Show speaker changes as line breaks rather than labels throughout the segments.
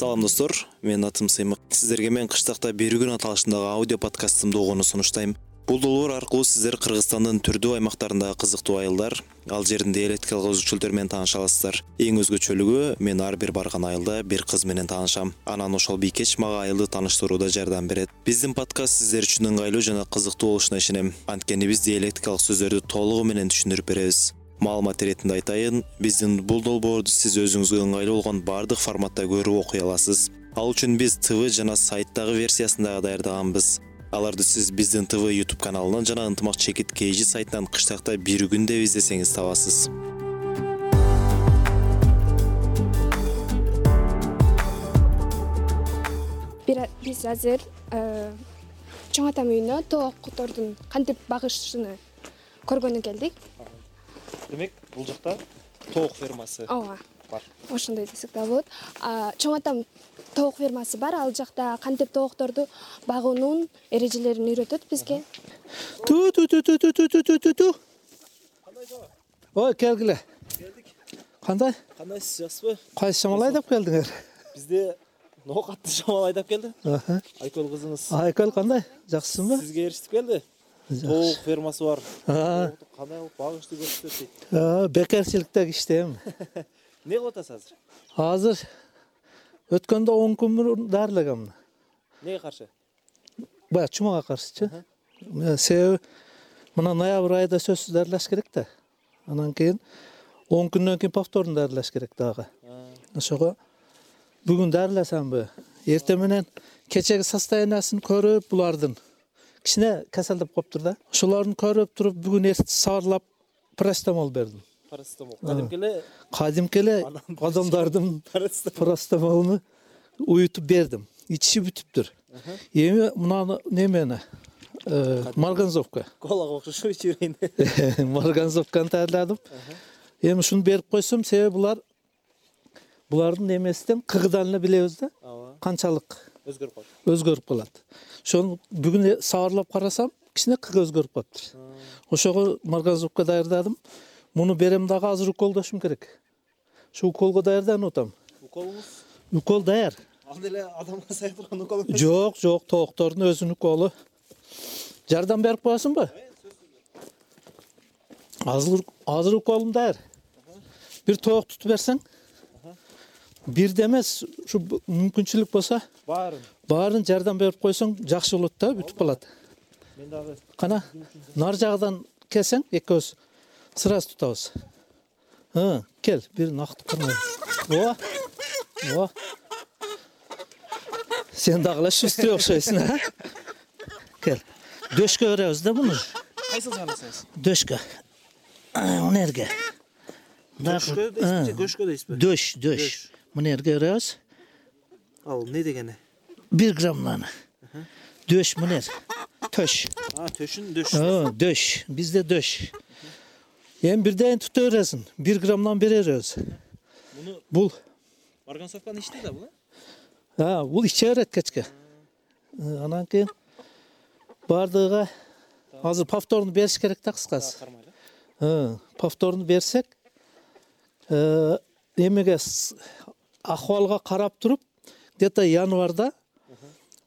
салам достор. Менин атым сыймык сиздерге мен кыштакта бир күн аталышындагы аудио подкастымды угууну сунуштайм. Бул долбоор аркылуу сиздер кыргызстандын түрдүү аймактарындагы кызыктуу айылдар ал жердин диалектикалык өзгөчөлүктөрү менен тааныша аласыздар эң өзгөчөлүгү мен ар бир барган айылда бир кыз менен таанышам. Анан ошол бийкеч мага айылды тааныштырууда жардам берет. Биздин подкаст сиздер үчүн ыңгайлуу жана кызыктуу болушуна ишенем. Анткени биз диалектикалык сөздөрдү толугу менен түшүндүрүп беребиз маалымат иретинде айтайын биздин бул долбоорду сиз өзүңүзгө ыңгайлуу болгон баардык форматта көрүп окуй аласыз. Ал үчүн биз тв жана сайттагы версиясын даярдаганбыз аларды сиз биздин тв youtube каналынан жана ынтымак чекит kg сайтынан кыштакта бир күн деп издесеңиз табасыз.
Биз азыр э, чоң атам үйүнө тооктордун кантип багышышын көргөнү келдик
демек бул жакта тоок фермасы
ооба.
бар.
Ошондой десек дагы болот. Чоң атам тоок фермасы бар ал жакта кантип тоокторду багуунун эрежелерин үйрөтөт бизге?
Ту ту ту ту ту ту ту ту ту ой келгиле.
Келдик.
Кандай?
Кандайсыз жакшысызбы
кайсы шамал айдап келдиңер?
Бизде ноокатты шамал айдап келди. Айкөл кызыңыз.
Айкөл кандай? Жакшысыңбы
сизге ээрчитип келди тоок фермасы бар. Кандай кылып багышты көрсөтөт дейт.
Бекерчиликтеги иштейм.
Эмне кылып атасыз азыр?
Азыр өткөндө он күн мурун дарылагам
эмнеге каршы?
Баягы чумага каршычы. Себеби мына ноябрь айында сөзсүз дарылаш керек да. Анан кийин он күндөн кийин повторно дарылаш керек дагы. Ошого бүгүн дарыласамбы эртең менен кечээги состояниясын көрүп булардын кичине кеселдеп калыптыр да? Ошолорун көрүп туруп бүгүн эртең сабарлап парастомол бердим.
Парацетамол кадимки эле
кадимки эле адамдардын парастомолуну уютуп бердим. Ичиши бүтүптүр эми мынаны немени? Э, марганцовка
колага окшошуп иче берейин
марганцовканы даярдадым эми ушуну берип койсом себеби булар булардын эмесинен кыгыдан эле билебиз да?
Ооба.
Канчалык
өзгөрүп калат.
Өзгөрүп калат. Ошону бүгүн э, сабарлап карасам кичине өзгөрүп калыптыр. Ошого марганцовка даярдадым. Муну берем дагы азыр уколдошум керек. Ушу уколго даярданып атам
уколуңуз
укол даяр.
Ал деле адамга сая турган укол эмес.
Жок жок тооктордун өзүнүн уколу. Жардам берип коесуңбу азыр азыр уколум даяр. Бир тоок тутуп берсең бирди эмес ушу мүмкүнчүлүк болсо
баарын.
баарын жардам берип койсоң жакшы болот да бүтүп калат.
Мен дагы
кана нары жагынан келсең экөөбүз сразу тутабыз. Кел бир актыкырма ооба ооба сен дагы эле шустрый окшойсуң а кел. Дөшкө беребиз да муну?
Кайсыл жагын жасайсыз
дөшкө. Мына жерге
дөшкө дейсизби же көшкө дейсизби
дөш. Дөш мына жерге беребиз
ал эмне дегени?
Бир грамм мынаны дөш мына төш.
Төшүн дөш.
Дөш. Бизде дөш. Эми бирден тута бересиң. Бир граммдан бере беребиз
муну
бул.
марганцовканы ичти да бул
а бул иче берет кечке. Анан кийин баардыгыга азыр повторно бериш керек да кыскасы.
эле
повторно берсек эмеге акыбалга карап туруп где то январда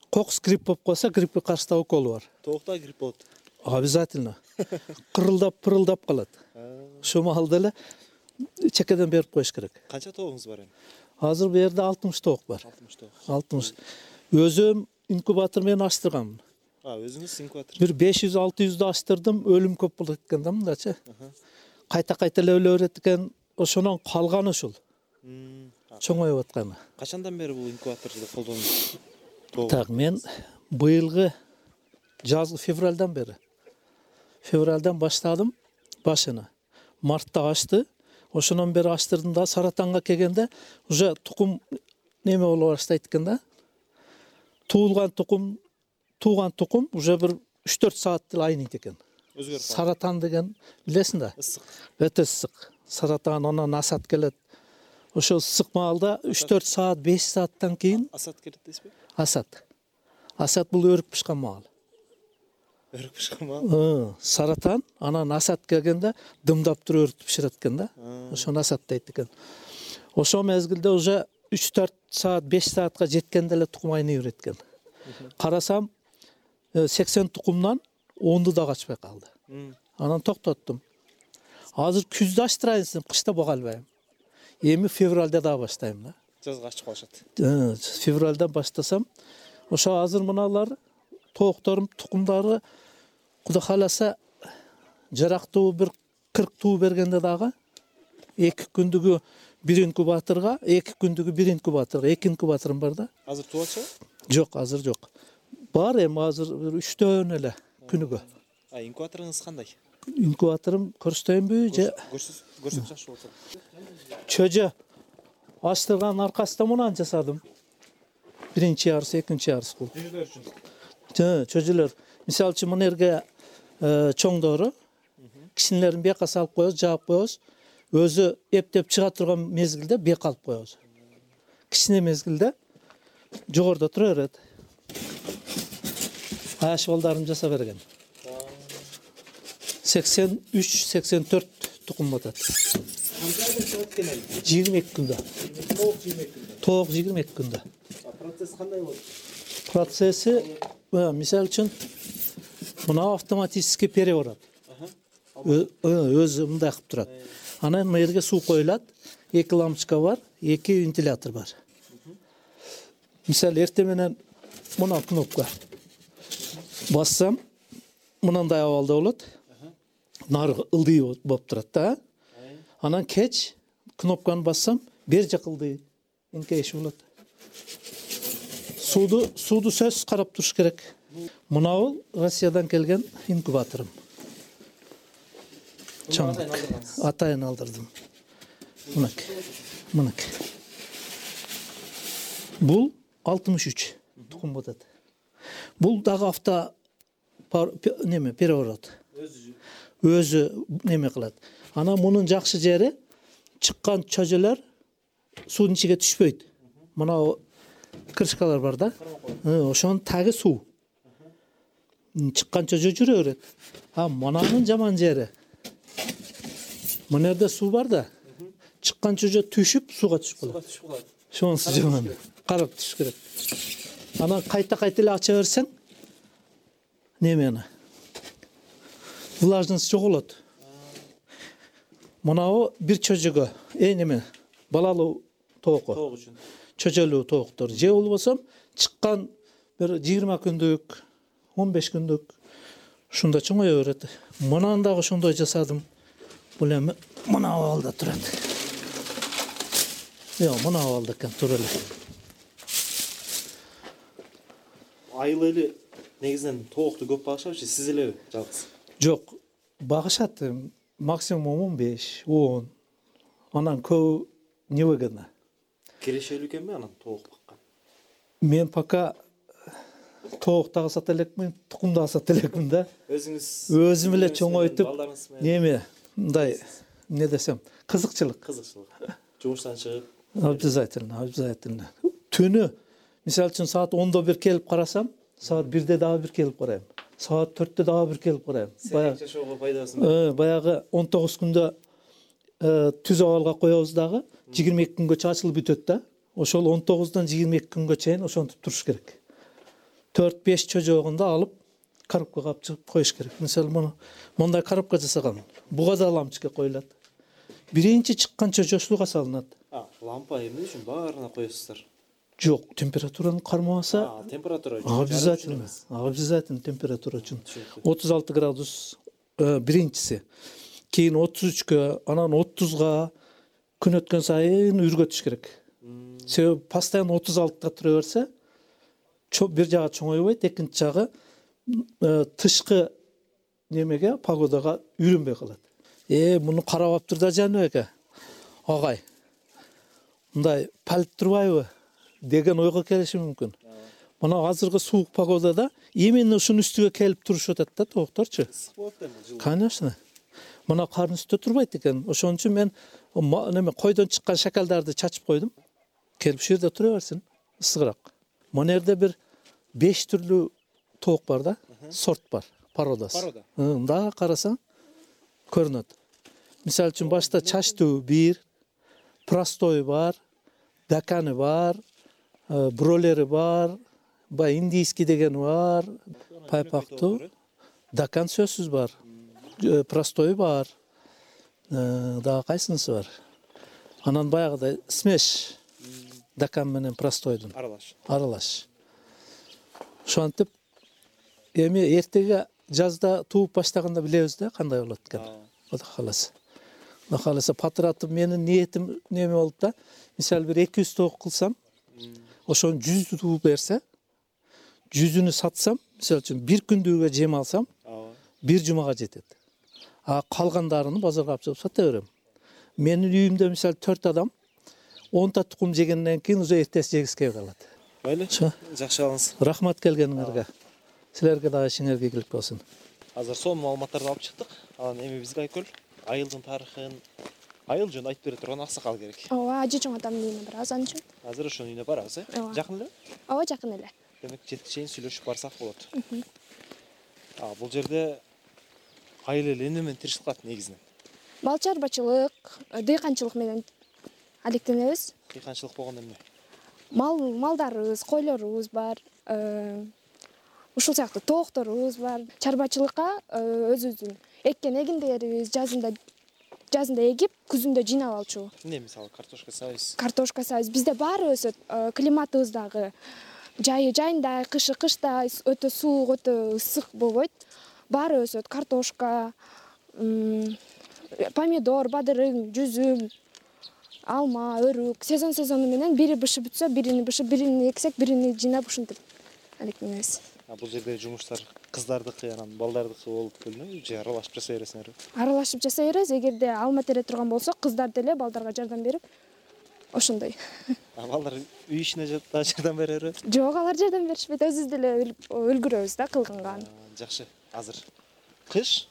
кокус грипп болуп калса гриппке каршы да уколу бар.
Тоокто грипп болот.
Обязательно. Кырылдап пырылдап калат. Ошол маалда эле чекеден берип коюш керек.
Канча тоогуңуз бар эми?
Азыр бул жерде алтымыш тоок бар.
Алтымыш тоок.
Алтымыш. Өзүм инкубатор менен ачтыргам.
А өзүңүз инкубатор.
Бир беш жүз алты жүздү ачтырдым өлүм көп болот экен да мындачы кайта кайта эле өлө берет экен. Ошонон калганы ушул чоңоюп атканы.
Качандан бери бул инкубаторду колдонуп
так мен быйылгы жазгы февралдан бери февралдан баштадым башына. Мартта ачты ошондон бери ачтырдым да саратанга келгенде уже тукум неме боло баштайт экен да? Туулган тукум тууган тукум уже бир үч төрт саат эле айныйт экен.
Өзгөрүп
саратан деген билесиң да?
Ысык.
Өтө ысык. Саратан анан асат келет ошол ысык маалда үч төрт саат беш сааттан кийин
асат келет дейсизби?
Асат асат бул өрүк бышкан маал.
Өрүк бышкан маал?
Саратан анан асат келгенде дымдап туруп өрүктү бышырат экен да ошону асат дейт экен ошол мезгилде уже үч төрт саат беш саатка жеткенде эле тукум айный берет экен карасам э, сексен тукумдан онду да качпай калды. Анан токтоттум. Азыр күздө ачтырайын кышта бага албайм эми февралда дагы баштайм да.
Жазга ачып калышат
Э, февралдан баштасам ошо азыр мыналар тоокторум тукумдары кудай кааласа жарактуу бир кырк туу бергенде дагы эки күндүгү бир инкубаторго эки күндүгү бир инкубаторго эки инкубаторум бар да.
Азыр тууп атышабы
жок азыр жок. Бар эми азыр бир үчтөн эле күнүгө.
Инкубаторуңуз кандай
инкубаторум көрсөтөйүнбү же
көрсөтүп жакшы болот
чөжө ачтырганын аркасында мунаны жасадым? Биринчи ярус экинчи ярус кылып
жүзүлөр үчүн.
Чөжөлөр. Мисалы үчүн мына жерге э, чоңдору кичинелерин бияка салып коебуз жаап коебуз. Өзү эптеп чыга турган мезгилде бияка алып коебуз. Кичине мезгилде жогоруда тура берет аяш балдарым жасап берген сексен үч сексен төрт тукум атат.
Канча айда чыгат экен эли
жыйырма эки күндө. Тоок жыйырма эки күндө.
Процесс кандай болот?
Процесси э, мисалы үчүн мына автоматический переворот Ö- ö- өзү мындай кылып турат. Анан мына жерге суу коюлат. Эки лампочка бар эки вентилятор бар. Мисалы эртең менен мына кнопка бассам мындай абалда болот нарыгы ылдый бо- болуп турат да. Анан кеч кнопканы бассам бери жак ылдый эңкейиши болот. Сууду сууду сөзсүз карап туруш керек. Мынабул россиядан келген инкубаторум. Чоң. Атайын алдырдым. Мынакей мынакей бул алтымыш үч тукум атат бул дагы авто неме переворот өзү неме кылат? Анан мунун жакшы жери чыккан чөжөлөр суунун ичиге түшпөйт. Мына крышкалар бар да? Э, ошонун таги суу чыккан чөжө жүрө берет. А мынанын жаман жери. Мына жерде суу бар да? Чыккан чөжө түшүп сууга түшүп калат.
Түшүп калат.
Шонусу жаман. карап туруш керек анан кайта кайта эле ача берсең немени влажность жоголот мынабу бир чөжөгө э неме балалуу
тоок үчүн.
Чөжөлүү тооктор же болбосо чыккан бир жыйырма күндүк он беш күндүк ушунда чоңое берет. Мынаны дагы ошондой жасадым. Бул эми мына абалда турат. Жок мына абалда экен туура эле.
Айыл эли негизинен тоокту көп багышабычы сиз элеби жалгыз
жок багышат эми, максимум он беш он. Анан көбү небегена
кирешелүү экенби анан тоок баккан
мен пока тоок дагы сата элекмин тукум дагы сата элекмин да.
Өзүңүз
өзүм эле чоңойтуп
балдарыңыз менен.
неме мындай эмне десем кызыкчылык.
Кызыкчылык. Жумуштан чыгып.
Обязательно обязательно. Түнү мисалы үчүн саат ондо бир келип карасам саат бирде дагы бир келип карайм саат төрттө дагы бир келип карайм.
Серээк жашоого пайдасы
Э, баягы он тогуз күндө э, түз абалга коебуз дагы. Жыйырма эки күнгөчө ачылып бүтөт да. Ошол он тогуздан жыйырма эки күнгө чейин ошентип туруш керек. Төрт беш чөжөгүндө алып коробкага алып чыгып коюш керек. Мисалы муну мондай коробка жасагам буга да лампочка коюлат. Биринчи чыккан чөжө сууга салынат
лампа эмне үчүн? Баарына коесуздар
жок температураны кармабаса
температура үчүн
обязательно обязательно температура үчүн отуз алты градус э, биринчиси. Кийин отуз үчкө анан отузга күн өткөн сайын үргөтүш керек. Себеби постоянно отуз алтыда тура берсе бир жагы чоңойбойт экинчи жагы э, тышкы немеге погодага үйрөнбөй калат. Э муну карабаптыр да жаныбек эке агай. Мындай палит турбайбы деген ойго келиши мүмкүн. Мына азыркы суук погодада именно ушунун үстүгө келип турушуп атат да тоокторчу
ысык болот да эми
конечно. Мына кардын үстүдө турбайт экен. Ошон үчүн мен неме койдон чыккан шакалдарды чачып койдум. Келип ушул жерде тура берсин ысыгыраак мына жерде бир беш түрлүү тоок бар да сорт бар породасы
Порода?
Ы, мындагы карасаң көрүнөт. Мисалы үчүн башта чачтуу бир простой бар даканы бар э, бролери бар баягы индийский дегени бар пайпактуу дакан сөзсүз бар. Э, простой бар. Э, дагы кайсынысы бар? Анан баягыдай смеш. Дакан менен простойдун.
Аралаш.
Аралаш. Ошентип эми эртеге жазда тууп баштаганда билебиз да кандай болот экенин кудай кааласа. Кудай кааласа патыратып менин ниетим неме болуп да мисалы бир эки жүз тоок кылсам ошонун жүзү тууп берсе жүзүнү сатсам мисалы үчүн бир күндүгүгө жем алсам бир жумага жетет. А калгандарыны базарга алып чыгып сата берем. Менин үйүмдө мисалы төрт адам онта тукум жегенден кийин уже эртеси жегиспей калат
мейли
Ошо.
жакшы алыңыз.
Рахмат келгениңерге. Силерге дагы ишиңерге ийгилик болсун
азыр сонун маалыматтарды алып чыктык. Анан эми бизге айкөл. Айылдын тарыхын айыл жөнүндө айтып бере турган аксакал керек.
Ооба ажы чоң атамдын үйүнө барабыз ал үчүн
азыр ошонун үйүнө барабыз э?
Ооба.
жакын элеби
ооба жакын эле.
Демек жеткиче чейин сүйлөшүп барсак болот. Бул жерде айыл эли эмне менен тиричилик кылат негизинен.
Бал чарбачылык э, дыйканчылык менен алектенебиз.
Дыйканчылык болгондо эмне?
Мал малдарыбыз койлорубуз бар э, ушул сыяктуу тоокторубуз бар. Чарбачылыкка э, өзүбүздүн эккен эгиндерибиз жазында жазында эгип күзүндө жыйнап алчу.
Эмне мисалы картошка сабайбыз
картошка сабыз бизде баары өсөт Э, климатыбыз дагы жайы жайындай кышы кыштай өтө суук өтө ысык болбойт. Баары өсөт картошка помидор бадырын жүзүм алма өрүк. Сезон сезону менен бири бышып бүтсө бирини бышып бирини эксек бирини жыйнап ушинтип. Алектенебиз
а бул жерде жумуштар кыздардыкы анан балдардыкы болуп бөлүнөбү же аралашып жасай бересиңерби
аралашып жасай беребиз. Эгерде алма тере турган болсок кыздар деле балдарга жардам берип ошондой.
А балдар үй ишине да жардам бере береби?
Жок алар жардам беришпейт. Өзүбүз деле үл- үлгүрөбүз да кылганга
жакшы. Азыр кыш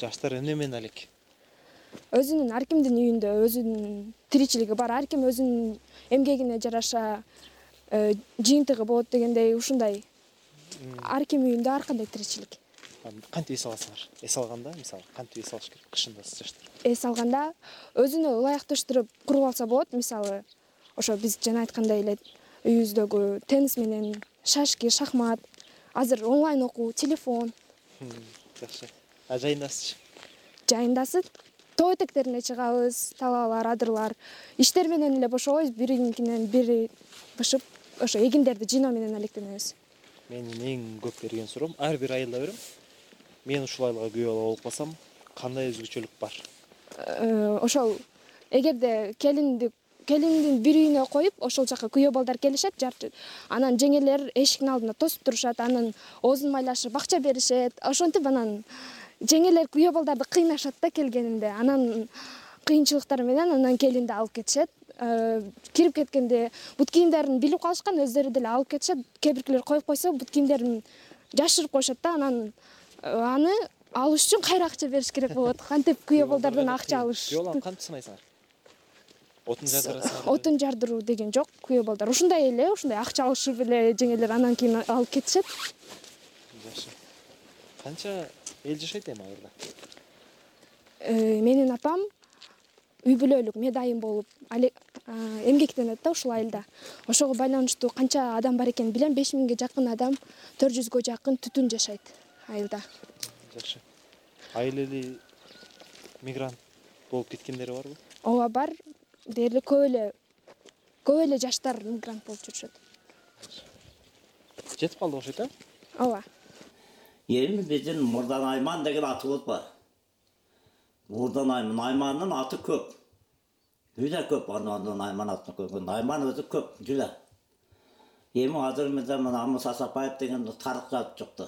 жаштар эмне менен алек
өзүнүн ар кимдин үйүндө өзүнүн тиричилиги бар. Ар ким өзүнүн эмгегине жараша э, жыйынтыгы болот дегендей ушундай ар ким үйүндө ар кандай тиричилик?
Кантип эс аласыңар? Эс алганда мисалы кантип эс алыш керек? Кышында жаштар
эс алганда өзүнө ылайыкташтырып куруп алса болот мисалы ошо биз жана айткандай эле үйүбүздөгү теннис менен шашки шахмат азыр онлайн окуу телефон.
Жакшы. А жайындасычы
жайындасы тоо этектерине чыгабыз талаалар адырлар иштер менен эле бошобойбуз биринкинен бири бышып ошо эгиндерди жыйноо менен алектенебиз
менин эң көп берген суроом ар бир айылда берем мен ушул айылга күйөө бала болуп калсам кандай өзгөчөлүк бар?
Э, ошол эгерде келинди келиндин бир үйүнө коюп ошол жака күйөө балдар келишет анан жеңелер эшиктин алдында тосуп турушат анан оозун майлашып акча беришет ошентип анан жеңелер күйөө балдарды кыйнашат да келгенинде анан кыйынчылыктар менен анан келинди алып кетишет кирип кеткенде бут кийимдерин билип калышкан өздөрү деле алып кетишет кээ биркилер коюп койсо бут кийимдерин жашырып коюшат да анан э, аны алыш үчүн кайра акча бериш керек болот. Кантип күйөө балдардан акча алыш.
күйөө баланы кантип сынайсыңар отун жардырасыңар?
отун жардыруу деген жок күйөө балдар ушундай эле ушундай акча алышып эле жеңелер анан кийин алып кетишет.
Жакшы канча эл жашайт эми айылда
Э, менин апам үй бүлөлүк медайым болуп эмгектенет да ушул айылда. Ошого байланыштуу канча адам бар экенин билем. Беш миңге жакын адам төрт жүзгө жакын түтүн жашайт айылда.
Жакшы. Айыл эли мигрант болуп кеткендери барбы
ооба бар. Дээрлик көп эле көп эле жаштар мигрант болуп жүрүшөт.
Жетип калды окшойт э
ооба.
Эми биздин мурдан айман деген атыбыз бар. Мурдан айман аймандын аты көп жүдө көп анан айман аты көп. Айман өзү көп жүдө эми азыр мында мына муса сапаев деген тарых жазып чыкты.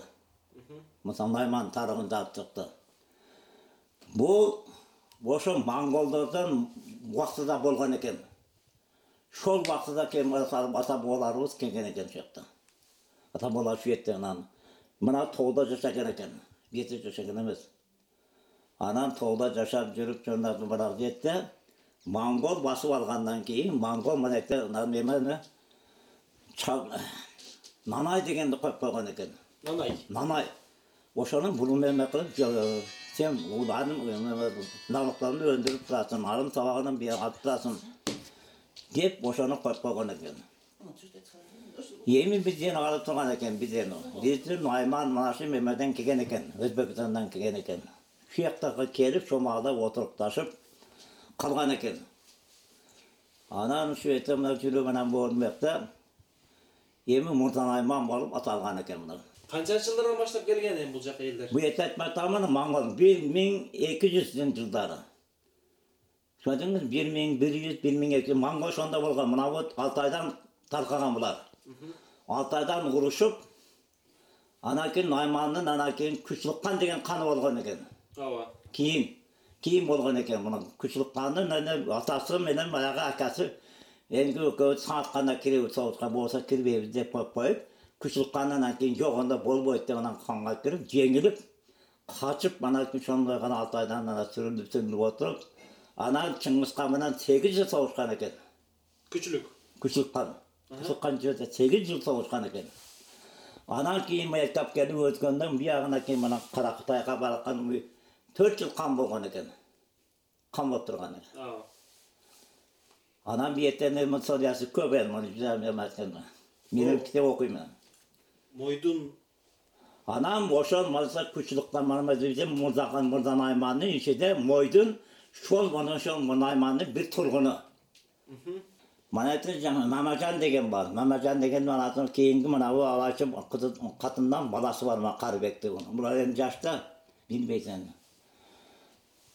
Муса найман тарыхын жазып чыкты. Бул ошо монголдордон убактыда болгон экен. Ошол убактыда кем ата бабаларыбыз келген экен ушул жакта ата бабалар шведиядан анан мына тоодо жашаган экен. Бизде жашаган эмес. Анан тоодо жашап жүрүп мына жетте монгол басып алгандан кийин монгол мынакей неме нанай дегенди коюп койгон экен.
Нанай.
Нанай. Ошону бул неме кылып сен уланын налогторун өндүрүп турасың алым табагын алып турасың деп ошону коюп койгон экен. Эми бизден алып турган экен бизден биздин айман машы мемеден келген экен өзбекстандан келген экен. Ушул жактага келип чомалап отурукташып калган экен. Анан ушу эте мына жүрүү менен болмакта эми мурдан айман болуп аталган экен мына.
Канчанчы жылдардан баштап келген эми бул жака элдер?
Бул эти бир миң эки жүздүн жылдары. Түшүндүңүз бир миң бир жүз бир миң эки жүз моңгол ошондо болгон. Мына вот алтайдан таркаган булар. Алтайдан урушуп анан кийин наймандын анан кийин күчлүккан деген каны болгон экен.
Ооба.
Кийин кийин болгон экен муну. Күчлүккандын эне атасы менен баягы акасы. Энди экөөбүз сагатканда киребиз соғушка болбосо кирбейбиз деп коюп коюп күчлүккан анан кийин жок анда болбойт деп анан канга кирип жеңилип качып анан ошондой гана алтайдан анан сүрүнүп сүрүнүп отуруп анан чыңгыска менен сегиз жыл согушкан экен.
Күчүлүк.
Күчлүккан күчлүккан жерде сегиз жыл согушкан экен. Анан кийин эптеп келип өткөндөн биягына кийин мына кара кытайга бараткан төрт жыл кан болгон экен кан болуп турган экен
ооба.
Анан биетен эми историясы көп эми муну мен китеп окуйм
мойдун
анан ошол болсо күчлүктан мурзаган мурзан аймандын ичинде мойдун шол мына ошол аймандын бир тургуну. Манайты мамажан деген бар. Мамажан деген анан кийинки мынабу алачы катындан баласы бар мына карыбектин булар эми жашта билбейсиң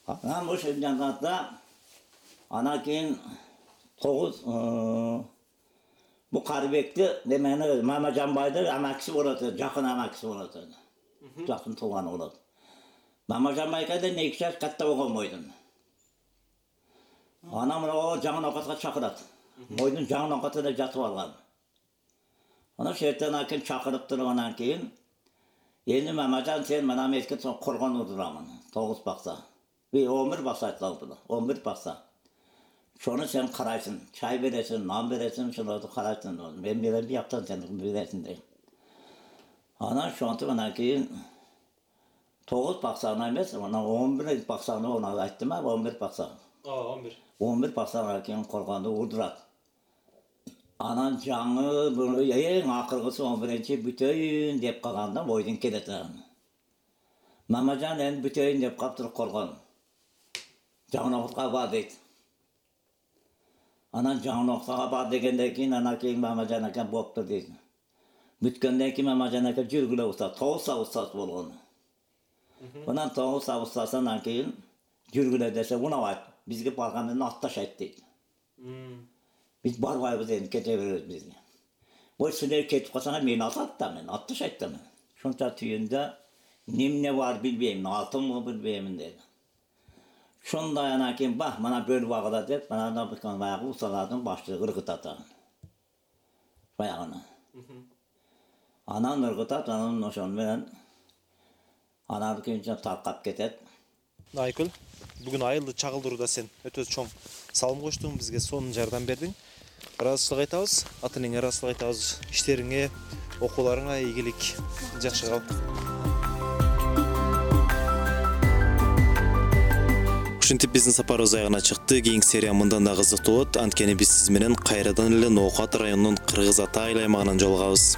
анан ошол жанагыда анан кийин тогуз бул карыбекти немени мамажанбайды амакиси болот жакын амакиси болот жакын тууганы болот. Мамажанбайкадан эки жаш катта болгон мойдун. Анан мына жаңы оокатка чакырат. Мойдун жаңы оокатында жатып алган. Анан ошол жерден анан кийин чакырып туруп анан кийин эми мамажан сен мына мезгил коргонду турамын тогуз бакса он бир бакса айтылат он бир бакса. Ошону сен карайсың чай бересиң нан бересиң ошолорду карайсың. Мен берем бияктан сен бересиң деген анан ошентип анан кийин тогуз баксаны эмес анан он бир баксаны айттым а он бир бакса.
Ооба он бир.
Он бир баксанан кийин коргонду урдурат анан жаңы эң акыркысы он биринчи бүтөйүн деп калганда мойдун келет анан мамажан эми бүтөйүн деп калыптыр коргон жаңы бар дейт. Анан жаңылоктога бар дегенден кийин анан кийин мамажан ака болуптур дейт. Бүткөндөн кийин мамажан ака жүргүлө устаз тогуз сап устаз болгон анан тогуз сап устаз анан кийин жүргүлө десе унабайт бизге барган менен атташайт дейт. Биз барбайбыз эми кете беребиз биз ой силер кетип калсаңар мени атат да мен атташайт да мен ушунча түйүндө эмне бар билбейм алтынбы билбеймин деди ошондой анан кийин ба мына бөлүп агыла деп баягы усалардын баштыгы ыргытат анан баягыны анан ыргытат анан ошону менен анан кийин таркап кетет.
Айкүл бүгүн айылды чагылдырууда сен өтө чоң салым коштуң бизге сонун жардам бердиң. Ыраазычылык айтабыз ата энеңе ыраазычылык айтабыз иштериңе окууларыңа ийгилик жакшы кал ушинтип биздин сапарыбыз аягына чыкты. Кийинки серия мындан да кызыктуу болот. Анткени биз сиз менен кайрадан эле ноокат районунун кыргыз ата айыл аймагынан жолугабыз